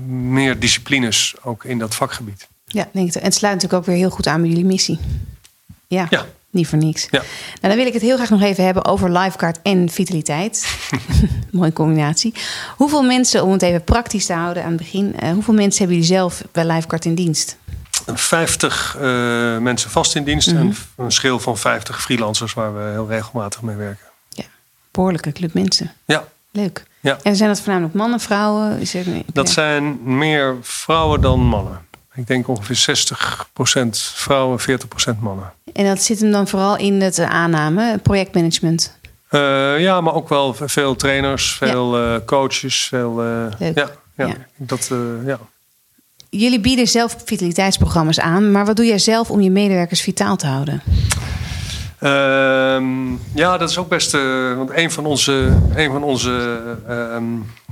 meer disciplines ook in dat vakgebied.
ja denk ik. En het sluit natuurlijk ook weer heel goed aan bij jullie missie. Ja,
Ja.
niet voor niks.
Ja.
Nou, dan wil ik het heel graag nog even hebben over Lifeguard en vitaliteit. [LAUGHS] Mooie combinatie. Hoeveel mensen, om het even praktisch te houden aan het begin, eh, hoeveel mensen hebben jullie zelf bij Lifeguard in dienst?
50 eh, mensen vast in dienst en een schil van 50 freelancers waar we heel regelmatig mee werken.
Ja, behoorlijke club mensen.
Ja,
Leuk.
Ja.
En zijn dat voornamelijk mannen, vrouwen? Is er,
dat
ja.
zijn meer vrouwen dan mannen. Ik denk ongeveer 60% vrouwen, 40% mannen.
En dat zit hem dan vooral in het eh, aanname, projectmanagement.
Eh, ja, maar ook wel veel trainers, veel eh, coaches. Veel,
Leuk.
Ja, ja,
Ja.
Dat, ja.
Jullie bieden zelf vitaliteitsprogramma's aan, maar wat doe jij zelf om je medewerkers vitaal te houden?
Ehm, ja, dat is ook best. eh, want een van onze, een van onze ehm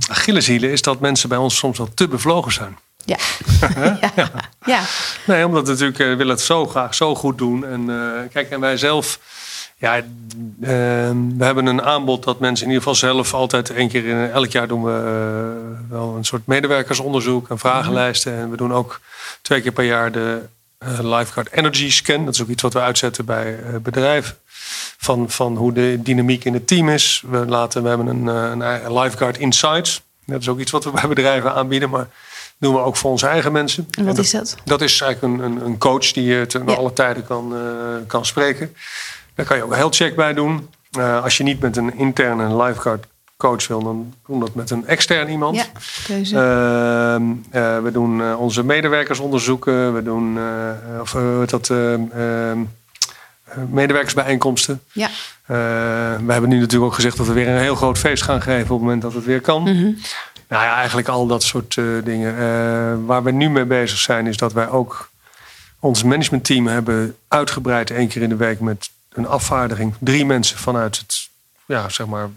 Achilleshielen is dat mensen bij ons soms wel te bevlogen zijn.
Ja. [LAUGHS] ja. ja.
Nee, omdat we natuurlijk eh, willen het zo graag zo goed doen. En eh, kijk, en wij zelf Ja, uh, we hebben een aanbod dat mensen in ieder geval zelf altijd één keer in elk jaar doen we wel een soort medewerkersonderzoek en vragenlijsten. En we doen ook twee keer per jaar de Lifeguard Energy Scan. Dat is ook iets wat we uitzetten bij bedrijven. Van, van hoe de dynamiek in het team is. We, laten, we hebben een, een Lifeguard Insights. Dat is ook iets wat we bij bedrijven aanbieden. Maar doen we ook voor onze eigen mensen.
En wat is dat?
Dat is eigenlijk een, een, een coach die je ten alle tijden kan, kan spreken. Daar kan je ook een health check bij doen. Uh, als je niet met een interne lifeguard coach wil, dan doen we dat met een extern iemand.
Ja, keuze.
Uh, uh, we doen onze medewerkers onderzoeken. We doen of, dat, medewerkersbijeenkomsten.
Ja.
we hebben nu natuurlijk ook gezegd dat we weer een heel groot feest gaan geven op het moment dat het weer kan.
Mm -hmm.
Nou ja, eigenlijk al dat soort dingen. waar we nu mee bezig zijn, is dat wij ook ons managementteam hebben uitgebreid één keer in de week met een afvaardiging. Drie mensen vanuit het, ja, zeg maar,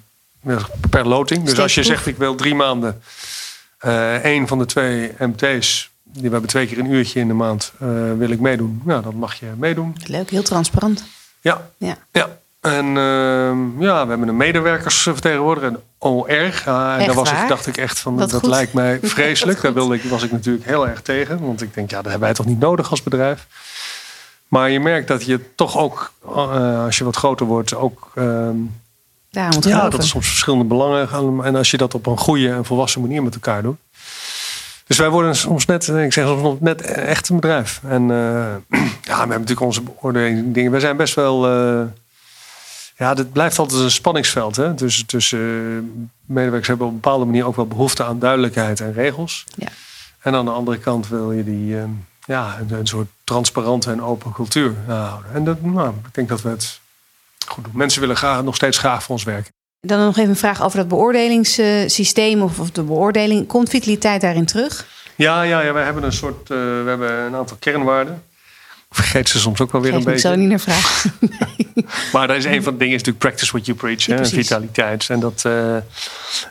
per loting. Dus als je zegt, ik wil drie maanden uh, één van de twee MT's, die we hebben twee keer een uurtje in de maand, uh, wil ik meedoen. Ja, dan mag je meedoen.
Leuk, heel transparant.
Ja,
ja.
ja. En uh, ja, we hebben een medewerkersvertegenwoordiger, een OR. Uh, daar was ik, dacht ik echt van, dat, dat lijkt mij [LAUGHS] vreselijk. daar wilde ik, was ik natuurlijk heel erg tegen. Want ik denk, ja, dat hebben wij toch niet nodig als bedrijf. Maar je merkt dat je toch ook, uh, als je wat groter wordt, ook.
Ja,
dat er soms verschillende belangen gaan. En als je dat op een goede en volwassen manier met elkaar doet. Dus wij worden soms net, ik zeg soms net echt een bedrijf. En uh, [CLEARS THROAT] ja, we hebben natuurlijk onze beoordeling dingen. We zijn best wel. Uh, ja, het blijft altijd een spanningsveld. Hè? Dus tussen medewerkers hebben op een bepaalde manier ook wel behoefte aan duidelijkheid en regels.
Ja.
En aan de andere kant wil je die ja, een, een, soort transparante en open cultuur houden. En dat, nou, ik denk dat we het goed doen. Mensen willen graag, nog steeds graag voor ons werken.
Dan nog even een vraag over dat beoordelingssysteem of, of de beoordeling. Komt vitaliteit daarin terug?
Ja, ja, ja wij hebben een soort, uh, we hebben een aantal kernwaarden vergeet ze soms ook wel weer Geef een beetje.
Ik zou niet naar vragen. [LAUGHS]
maar dat is een van de dingen, is natuurlijk practice what you preach, ja, hè, vitaliteit. En dat, uh,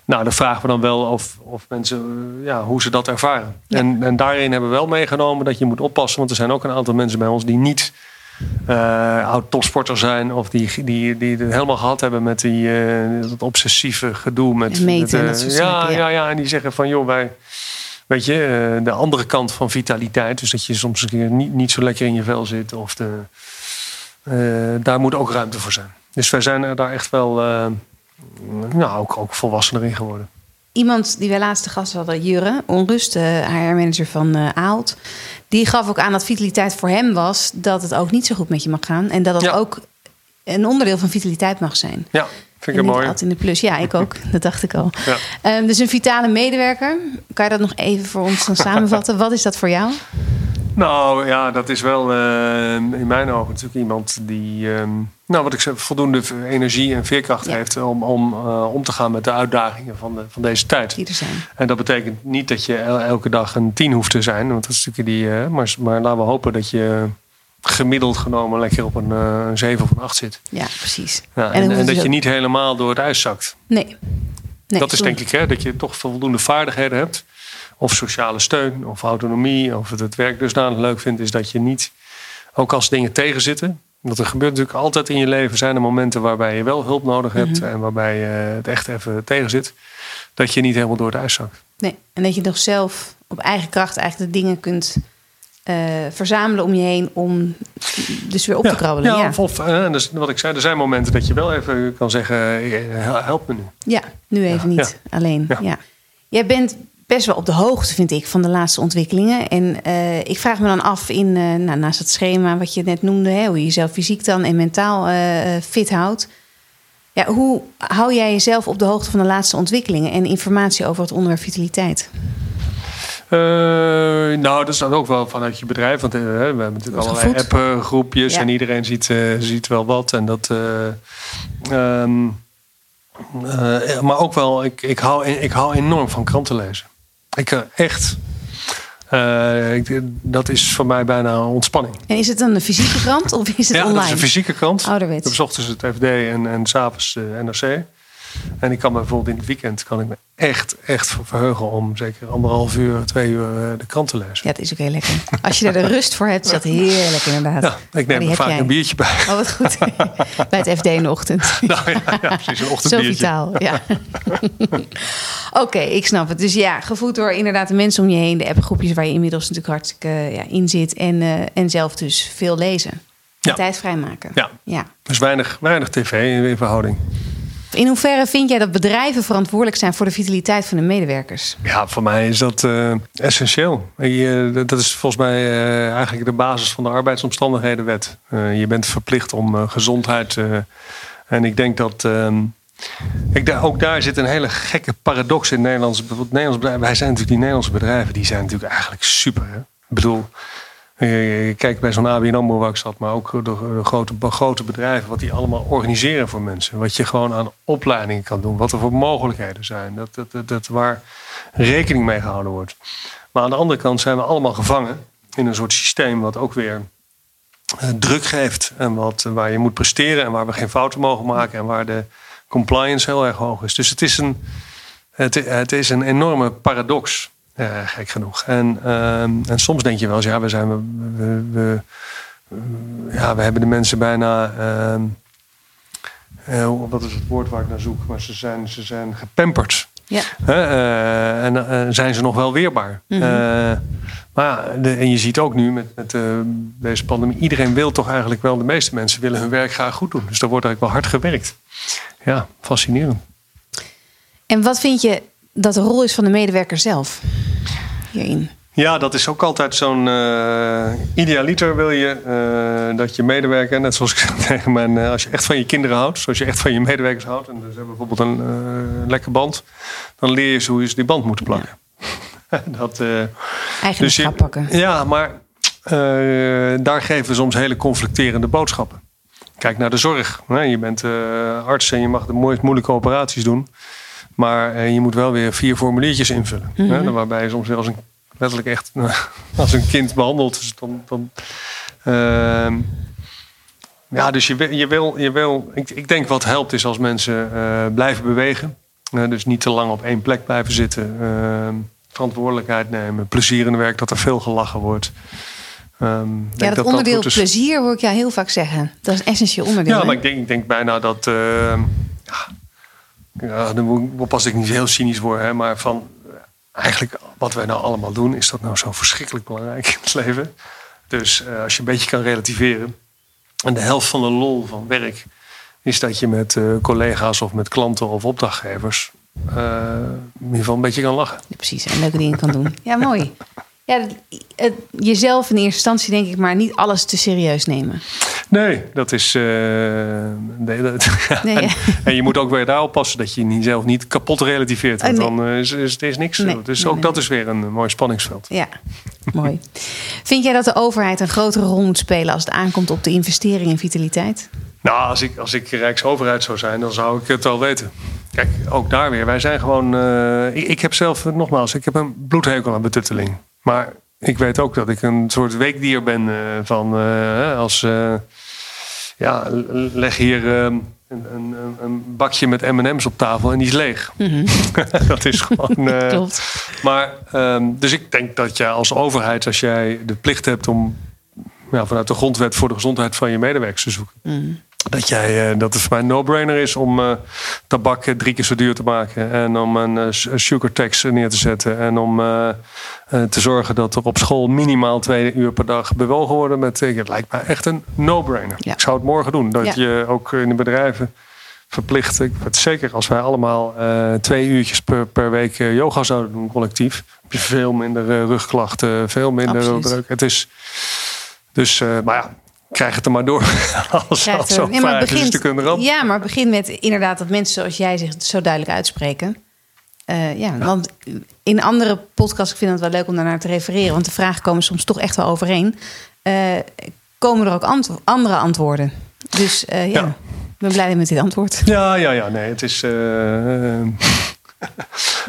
nou, dan vragen we dan wel of, of mensen, uh, ja, hoe ze dat ervaren. Ja. En, en daarin hebben we wel meegenomen dat je moet oppassen, want er zijn ook een aantal mensen bij ons die niet uh, oud topsporter zijn of die, die, die het helemaal gehad hebben met die, dat obsessieve gedoe. Met,
meten, met, dat soort
ja,
ja.
ja, ja, en die zeggen van joh, wij weet je, de andere kant van vitaliteit. Dus dat je soms een keer niet, niet zo lekker in je vel zit. Of de, daar moet ook ruimte voor zijn. Dus wij zijn er daar echt wel nou, ook, ook volwassener in geworden.
Iemand die wij laatste gast hadden, Jurre, Onrust, HR-manager van uh, Aalt. Die gaf ook aan dat vitaliteit voor hem was dat het ook niet zo goed met je mag gaan. En dat het ja. ook een onderdeel van vitaliteit mag zijn.
Ja, Vind ik mooi.
Altijd in de plus. Ja, ik ook. [LAUGHS] dat dacht ik al. Ja. Um, dus een vitale medewerker. Kan je dat nog even voor ons dan [LAUGHS] samenvatten? Wat is dat voor jou?
Nou ja, dat is wel uh, in mijn ogen natuurlijk iemand die, um, nou wat ik zeg, voldoende energie en veerkracht ja. heeft om, om, uh, om te gaan met de uitdagingen van, de, van deze tijd.
Die er zijn.
En dat betekent niet dat je elke dag een tien hoeft te zijn, want dat is natuurlijk die, uh, maar, maar laten we hopen dat je gemiddeld genomen lekker op een, uh, een 7 of een 8 zit.
Ja, precies.
Ja, en, en, en dat je niet helemaal door het ijs zakt.
Nee. nee
dat is denk ik hè, dat je toch voldoende vaardigheden hebt. Of sociale steun, of autonomie, of het, het werk dusdanig leuk vindt, is dat je niet, ook als dingen tegenzitten. Want er gebeurt natuurlijk altijd in je leven, zijn er momenten waarbij je wel hulp nodig hebt -hmm. en waarbij je het echt even tegenzit. Dat je niet helemaal door het ijs zakt.
Nee, en dat je nog zelf op eigen kracht eigenlijk de dingen kunt uh, verzamelen om je heen om dus weer op
ja,
te krabbelen.
Ja,
Ja,
Of, uh, dus wat ik zei, er zijn momenten dat je wel even kan zeggen: help me nu.
ja nu even
Ja,
niet alleen. Ja.
Ja.
Jij bent best wel op de hoogte, vind ik, van de laatste ontwikkelingen. En uh, ik vraag me dan af, in, uh, nou, naast het schema wat je net noemde, hè, hoe je jezelf fysiek dan en mentaal uh, fit houdt. Ja, hoe hou jij jezelf op de hoogte van de laatste ontwikkelingen en informatie over het onderwerp vitaliteit?
Uh, nou, dat is dan ook wel vanuit je bedrijf. Want uh, we hebben natuurlijk allerlei appgroepjes
Ja.
en iedereen ziet, uh, ziet wel wat. En dat, um, maar ook wel, ik, ik, hou, ik hou enorm van kranten lezen. Ik echt. Ik, dat is voor mij bijna een ontspanning.
En is het dan een fysieke krant of is het
ja,
online?
dat is een fysieke krant.
Ouderwets.
Ik heb 's ochtends het FD en, en s'avonds de NRC. En ik kan me bijvoorbeeld in het weekend kan ik me echt, echt verheugen om zeker anderhalf uur, twee uur eh, de krant te lezen.
Ja, het is ook heel lekker. Als je er de rust voor hebt, is dat heerlijk inderdaad.
Ja, ik neem er vaak een biertje bij.
Oh, wat goed. [LAUGHS] bij het FD in de ochtend. [LAUGHS]
Nou ja, ja precies, een ochtendbiertje.
Zo vitaal, ja. [LAUGHS] Oké, ik snap het. Dus ja, gevoed door inderdaad de mensen om je heen. De appgroepjes waar je inmiddels natuurlijk hartstikke ja, in zit. En, uh, en zelf dus veel lezen. Ja. Tijd vrijmaken.
Ja. ja. Dus weinig, weinig tv in verhouding.
In hoeverre vind jij dat bedrijven verantwoordelijk zijn voor de vitaliteit van de medewerkers?
Ja, voor mij is dat uh, essentieel. Je, dat is volgens mij uh, eigenlijk de basis van de arbeidsomstandighedenwet. Je bent verplicht om gezondheid. en ik denk dat. Ehm, ik, ook daar zit een hele gekke paradox in Nederlands. Bijvoorbeeld Nederlands bedrijven. Wij zijn natuurlijk die Nederlandse bedrijven, die zijn natuurlijk eigenlijk super. Ik bedoel, Kijk bij zo'n ABN AMRO waar ik zat, maar ook de, grote, grote bedrijven, wat die allemaal organiseren voor mensen. Wat je gewoon aan opleidingen kan doen, wat er voor mogelijkheden zijn, dat, dat, dat, waar rekening mee gehouden wordt. Maar aan de andere kant zijn we allemaal gevangen in een soort systeem wat ook weer uh, druk geeft. En wat, waar je moet presteren en waar we geen fouten mogen maken en waar de compliance heel erg hoog is. Dus het is een, het is een enorme paradox. Ja, gek genoeg. En, ehm, en soms denk je wel eens, ja, we zijn we, we, ja, we hebben de mensen bijna. Uh, wat is het woord waar ik naar zoek? Maar ze zijn, ze zijn gepamperd. Ja. Uh, en zijn ze nog wel weerbaar. Mm -hmm. maar de, en je ziet ook nu met, met deze pandemie, iedereen wil toch eigenlijk wel, de meeste mensen willen hun werk graag goed doen. Dus daar wordt eigenlijk wel hard gewerkt. Ja, fascinerend.
En wat vind je dat de rol is van de medewerker zelf hierin?
Ja, dat is ook altijd zo'n uh, idealiter wil je uh, dat je medewerker, net zoals ik zeg tegen mijn, uh, als je echt van je kinderen houdt, zoals je echt van je medewerkers houdt, en dus hebben bijvoorbeeld een lekker band, dan leer je ze hoe je die band moet plakken.
Ja. [LAUGHS] dat, dus je, pakken.
Ja, maar daar geven we soms hele conflicterende boodschappen. Kijk naar de zorg. Je bent arts en je mag de moeilijke operaties doen. Maar eh, je moet wel weer vier formuliertjes invullen. Mm -hmm. hè, waarbij je soms weer als een, letterlijk echt [LAUGHS] als een kind behandeld. Dus dan, dan, uh, ja, dus je, je wil, je wil ik, ik denk wat helpt is als mensen uh, blijven bewegen. Uh, dus niet te lang op één plek blijven zitten. Ehm, verantwoordelijkheid nemen. Plezier in het werk, dat er veel gelachen wordt.
Um, ja, dat, dat onderdeel dat plezier hoor ik jou heel vaak zeggen. Dat is een essentieel onderdeel.
Ja, maar ik denk, ik denk bijna dat... Ja, ja, dan pas ik niet heel cynisch worden, hè, maar van eigenlijk wat wij nou allemaal doen, is dat nou zo verschrikkelijk belangrijk in het leven. Dus uh, als je een beetje kan relativeren. En de helft van de lol van werk is dat je met uh, collega's of met klanten of opdrachtgevers uh, in ieder geval een beetje kan lachen.
Ja, precies, en leuke dingen kan doen. [LAUGHS] Ja, mooi. Ja, jezelf in eerste instantie denk ik, maar niet alles te serieus nemen.
Nee, dat is. Uh, nee, dat, [LAUGHS] nee, en, en, je moet ook weer daarop passen dat je jezelf niet kapot relativeert. Want oh, nee. dan is, is, is niks. Nee, dus ook dat is weer een mooi spanningsveld.
Ja, mooi. [LAUGHS] Vind jij dat de overheid een grotere rol moet spelen als het aankomt op de investering in vitaliteit?
Nou, als ik, als ik Rijksoverheid zou zijn, dan zou ik het wel weten. Kijk, ook daar weer. Wij zijn gewoon. Uh, ik, ik, heb zelf, nogmaals, ik heb een bloedhekel aan betutteling. Maar ik weet ook dat ik een soort weekdier ben uh, van uh, als uh, ja, leg hier een, een, een, bakje met M&M's op tafel en die is leeg. Mm -hmm. [LAUGHS] dat is gewoon. [LAUGHS] Klopt. Maar um, dus ik denk dat jij als overheid, als jij de plicht hebt om ja, vanuit de grondwet voor de gezondheid van je medewerkers te zoeken. Mm dat, jij, eh, dat het voor mij een no-brainer is om uh, tabak eh, drie keer zo duur te maken. En om een sugar tax neer te zetten. En om uh, te zorgen dat er op school minimaal twee uur per dag bewogen worden. Met, het lijkt mij echt een no-brainer. Ik zou het morgen doen. Dat je ook in de bedrijven verplicht. Ik weet zeker als wij allemaal twee uurtjes per, per week yoga zouden doen collectief. Heb je veel minder rugklachten, veel minder druk. Het is... Dus, maar ja, krijg het er maar door. [LAUGHS] [LAUGHS] Als dat zo ja, maar begint, kunnen
Ja, maar begin met inderdaad dat mensen zoals jij zich zo duidelijk uitspreken. Uh, ja, ja, want in andere podcasts, ik vind het wel leuk om daarnaar te refereren, want de vragen komen soms toch echt wel overeen. Uh, komen er ook antwo andere antwoorden? Dus uh, ja, ik ben blij met dit antwoord.
Ja, ja, ja, nee, het is. [LAUGHS]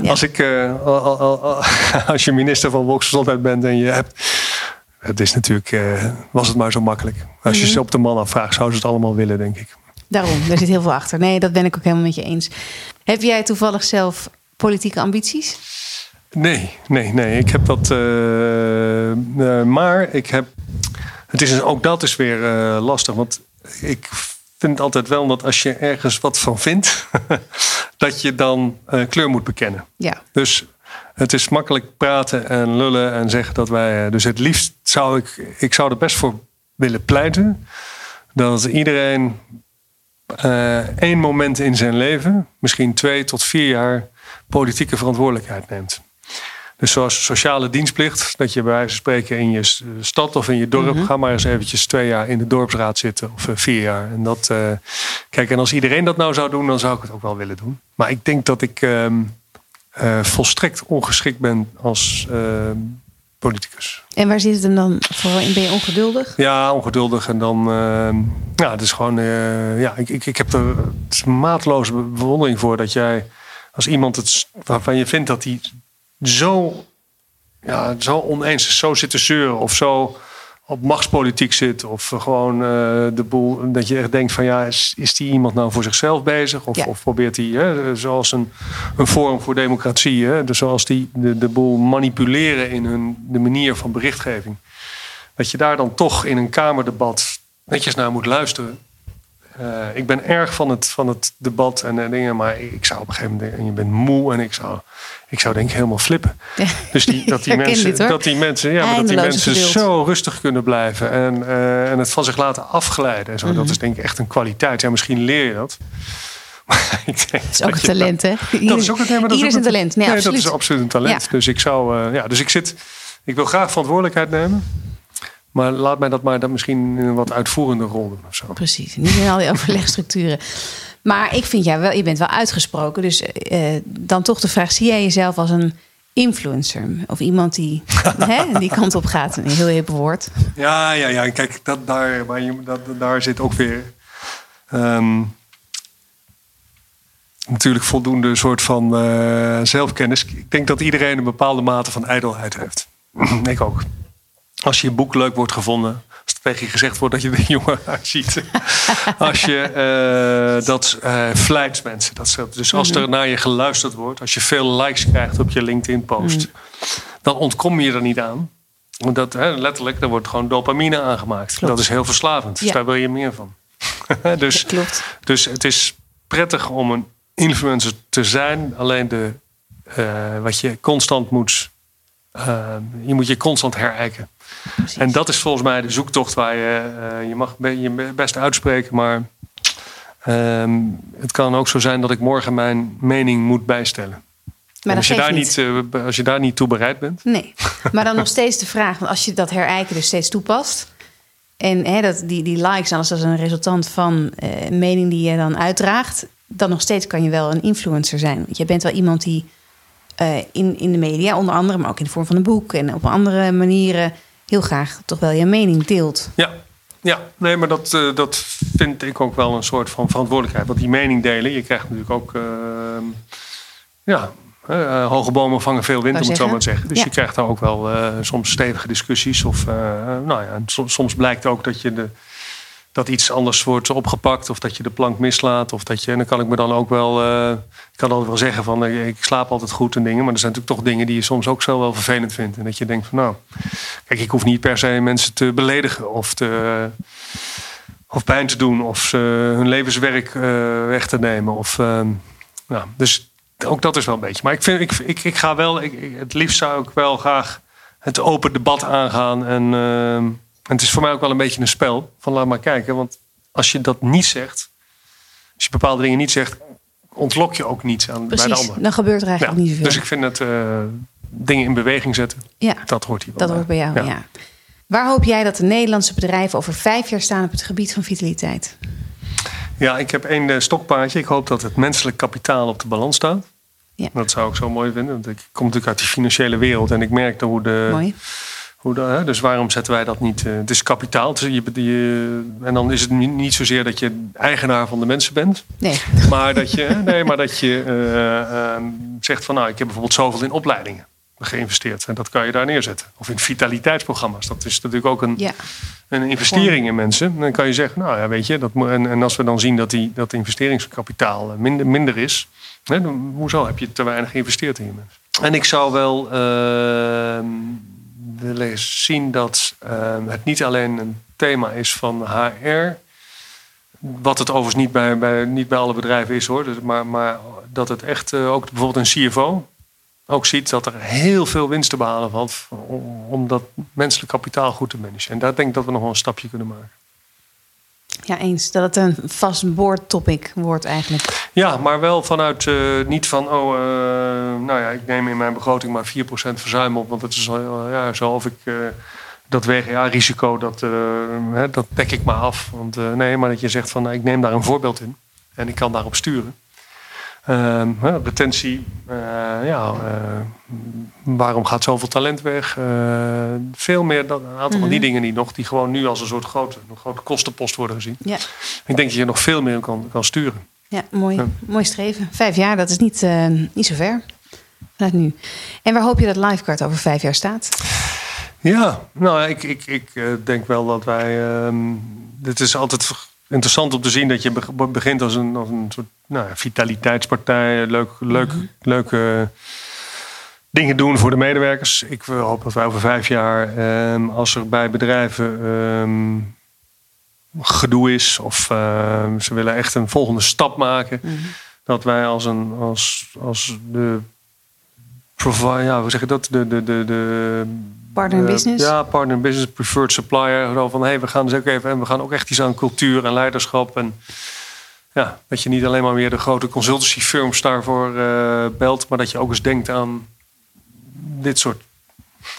ja. Als ik, als je minister van Volksgezondheid bent en je hebt het is natuurlijk, uh, was het maar zo makkelijk. Als je mhm. ze op de man afvraagt, zouden ze het allemaal willen, denk ik.
Daarom, er zit heel veel achter. Nee, dat ben ik ook helemaal met je eens. Heb jij toevallig zelf politieke ambities?
Nee, nee, nee. Ik heb dat. Uh, uh, maar ik heb. Het is, ook dat is weer lastig. Want ik vind altijd wel dat als je ergens wat van vindt, [LAUGHS] dat je dan kleur moet bekennen.
Ja.
Dus het is makkelijk praten en lullen en zeggen dat wij. Dus het liefst zou ik. Ik zou er best voor willen pleiten. Dat iedereen één moment in zijn leven, misschien twee tot vier jaar, politieke verantwoordelijkheid neemt. Dus zoals sociale dienstplicht, dat je bij wijze van spreken in je stad of in je dorp, mm ga maar eens eventjes twee jaar in de dorpsraad zitten of eh, vier jaar. En dat, uh, kijk, en als iedereen dat nou zou doen, dan zou ik het ook wel willen doen. Maar ik denk dat ik uh, volstrekt ongeschikt ben als ehm, politicus.
En waar zit het hem dan voor in? Ben je ongeduldig?
Ja, ongeduldig. En dan, ehm, ja, het is gewoon, ja, ik, ik, ik heb er maatloze bewondering voor dat jij als iemand het, waarvan je vindt dat hij zo, ja, zo oneens is, zo zit te zeuren of zo op machtspolitiek zit. Of gewoon uh, de boel. Dat je echt denkt van ja, is, is die iemand nou voor zichzelf bezig? Of, of probeert hij, zoals een, een vorm voor democratie, hè, dus zoals die de, de boel manipuleren in hun de manier van berichtgeving. Dat je daar dan toch in een kamerdebat netjes naar moet luisteren. Uh, ik ben erg van het, van het debat en, en dingen, maar ik zou op een gegeven moment en je bent moe en ik zou, ik zou denk ik helemaal flippen.
Ja.
Dus die, [LAUGHS] dat, die mensen, dat die mensen, ja, maar dat die mensen zo rustig kunnen blijven en, uh, en het van zich laten afglijden. En zo. Dat is denk ik echt een kwaliteit. Ja, misschien leer je dat. [LAUGHS]
Maar ik denk dat is ook een talent, hè?
dat is ook een, nee, maar dat
is, ook een talent. Nee,
nee dat is absoluut een talent. Ja. Dus ik zou, uh, ja, dus ik zit, ik wil graag verantwoordelijkheid nemen. Maar laat mij dat maar dan misschien in een wat uitvoerende rol doen of zo.
Precies, niet in al die overlegstructuren. Maar ik vind jij wel, je bent wel uitgesproken. Dus uh, dan toch de vraag: zie jij jezelf als een influencer? Of iemand die [LAUGHS] hè, die kant op gaat? Een heel hip woord.
Ja, ja, ja. Kijk, dat, daar, maar je, dat, daar zit ook weer. Um, natuurlijk voldoende soort van uh, zelfkennis. Ik denk dat iedereen een bepaalde mate van ijdelheid heeft. [CLEARS THROAT] ik ook als je boek leuk wordt gevonden, als het tegen je gezegd wordt dat je er [LAUGHS] jonger uitziet. als je uh, dat uh, vlijt mensen. Dat. Dus als er naar je geluisterd wordt, als je veel likes krijgt op je LinkedIn-post, mm. dan ontkom je er niet aan. Want dat, hè, letterlijk, er wordt gewoon dopamine aangemaakt. Klopt. Dat is heel verslavend. Dus daar wil je meer van. [LAUGHS] dus,
Klopt.
dus het is prettig om een influencer te zijn. Alleen de, uh, wat je constant moet. je moet je constant herijken. Precies. En dat is volgens mij de zoektocht waar je, uh, je mag je best uitspreken, maar um, het kan ook zo zijn dat ik morgen mijn mening moet bijstellen.
Maar
als, je daar
niet.
niet uh, als je daar niet toe bereid bent.
Nee, maar dan nog steeds de vraag, want als je dat herijken dus steeds toepast. En hè, dat, die, die likes, alles als een resultant van uh, een mening die je dan uitdraagt, dan nog steeds kan je wel een influencer zijn. Want je bent wel iemand die uh, in, in de media, onder andere, maar ook in de vorm van een boek en op andere manieren heel graag toch wel je mening deelt.
Ja, ja, nee, maar dat, uh, dat vind ik ook wel een soort van verantwoordelijkheid. Want die mening delen, je krijgt natuurlijk ook. Uh, ja, uh, hoge bomen vangen veel wind, om het zo maar te zeggen. Dus ja. je krijgt daar ook wel soms stevige discussies. Of nou ja, soms, soms blijkt ook dat je de dat iets anders wordt opgepakt of dat je de plank mislaat. Of dat je, en dan kan ik me dan ook wel, uh, ik kan altijd wel zeggen van ik slaap altijd goed en dingen. Maar er zijn natuurlijk toch dingen die je soms ook zo wel vervelend vindt. En dat je denkt van nou, kijk, ik hoef niet per se mensen te beledigen of, te, of pijn te doen of hun levenswerk uh, weg te nemen. Of, uh, nou, dus ook dat is wel een beetje. Maar ik, vind, ik, ik, ik ga wel, ik, het liefst zou ik wel graag het open debat aangaan en en het is voor mij ook wel een beetje een spel. Van laat maar kijken. Want als je dat niet zegt. Als je bepaalde dingen niet zegt. Ontlok je ook niets aan
Precies,
bij de ander.
dan gebeurt er eigenlijk
ja,
niet zoveel.
Dus ik vind het uh, dingen in beweging zetten.
Ja,
dat hoort hier
Dat hoort bij jou, ja. ja. Waar hoop jij dat de Nederlandse bedrijven over vijf jaar staan op het gebied van vitaliteit?
Ja, ik heb één stokpaardje. Ik hoop dat het menselijk kapitaal op de balans staat.
Ja.
Dat zou ik zo mooi vinden. Want ik kom natuurlijk uit die financiële wereld. En ik merkte hoe de...
Mooi
hoe dat, hè? Dus waarom zetten wij dat niet? Uh, het is kapitaal. Het is, je, je, en dan is het niet, zozeer dat je eigenaar van de mensen bent.
Nee. [LAUGHS]
Maar dat je, nee, maar dat je uh, uh, zegt van nou, ik heb bijvoorbeeld zoveel in opleidingen. geïnvesteerd. En dat kan je daar neerzetten. Of in vitaliteitsprogramma's. Dat is natuurlijk ook een,
Ja.
een investering in mensen. Dan kan je zeggen, nou ja, weet je, dat, en, en als we dan zien dat die, dat investeringskapitaal eh, minder, minder is, hè, dan, hoezo heb je te weinig geïnvesteerd in je mensen? En ik zou wel zien dat ehm, het niet alleen een thema is van HR, wat het overigens niet bij, bij, niet bij alle bedrijven is hoor, dus, maar, maar dat het echt eh, ook bijvoorbeeld een CFO ook ziet dat er heel veel winst te behalen valt om, om dat menselijk kapitaal goed te managen. En daar denk ik dat we nog wel een stapje kunnen maken.
ja, eens. Dat het een vast boordtopic wordt eigenlijk.
Ja, maar wel vanuit eh, niet van, oh, eh, nou ja, ik neem in mijn begroting maar 4% verzuim op, want het is al, ja, zo of ik eh, dat WGA-risico, dat, hè, dat dek ik maar af. Want nee, maar dat je zegt van, nou, ik neem daar een voorbeeld in en ik kan daarop sturen. Ehm, retentie, ja, waarom gaat zoveel talent weg? Veel meer dan een aantal van die dingen die nog, die gewoon nu als een soort grote, een grote kostenpost worden gezien.
Ja,
Ik denk dat je nog veel meer kan, kan sturen.
Ja mooi,
Ja.
mooi streven. Vijf jaar, dat is niet, eh, niet zo ver. Vanuit nu. En waar hoop je dat Livecard over vijf jaar staat?
Ja, nou, ik, ik, ik eh, denk wel dat wij. ehm het is altijd interessant om te zien dat je beg- begint als een, als een soort nou, vitaliteitspartij. Leuk, leuk, leuke dingen doen voor de medewerkers. Ik eh, hoop dat wij over vijf jaar, ehm, als er bij bedrijven ehm, gedoe is of ehm, ze willen echt een volgende stap maken, dat wij als een als, als de provider, ja, hoe zeg je dat? De, de, de, de
Partner in
eh,
business?
Ja, partner in business, preferred supplier. Zo van, hey, we gaan dus ook even, en we gaan ook echt iets aan cultuur en leiderschap. En ja, dat je niet alleen maar weer de grote consultancy firms daarvoor eh, belt, maar dat je ook eens denkt aan dit soort,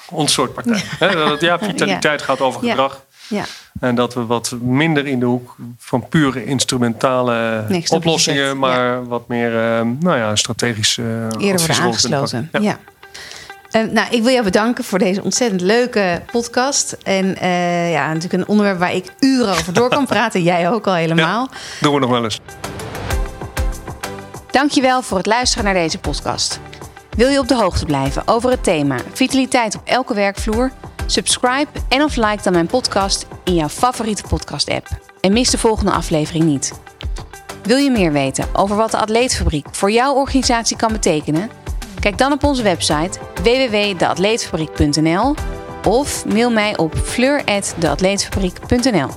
ons soort partijen. [LAUGHS] Hè, dat het, ja, vitaliteit gaat over
Ja.
gedrag.
Ja,
En dat we wat minder in de hoek van pure instrumentale oplossingen, maar wat meer, eh, nou ja, strategisch eh
eerder worden aangesloten. Ja. Eh, nou, ik wil jou bedanken voor deze ontzettend leuke podcast. En ja, natuurlijk een onderwerp waar ik uren over door kan [LAUGHS] praten. Jij ook al helemaal.
Doen we nog wel eens.
Dankjewel voor het luisteren naar deze podcast. Wil je op de hoogte blijven over het thema vitaliteit op elke werkvloer? Subscribe en of like dan mijn podcast in jouw favoriete podcast app. En mis de volgende aflevering niet. Wil je meer weten over wat de Atleetfabriek voor jouw organisatie kan betekenen? Kijk dan op onze website www.deatleetfabriek.nl of mail mij op fleur@deatleetfabriek.nl.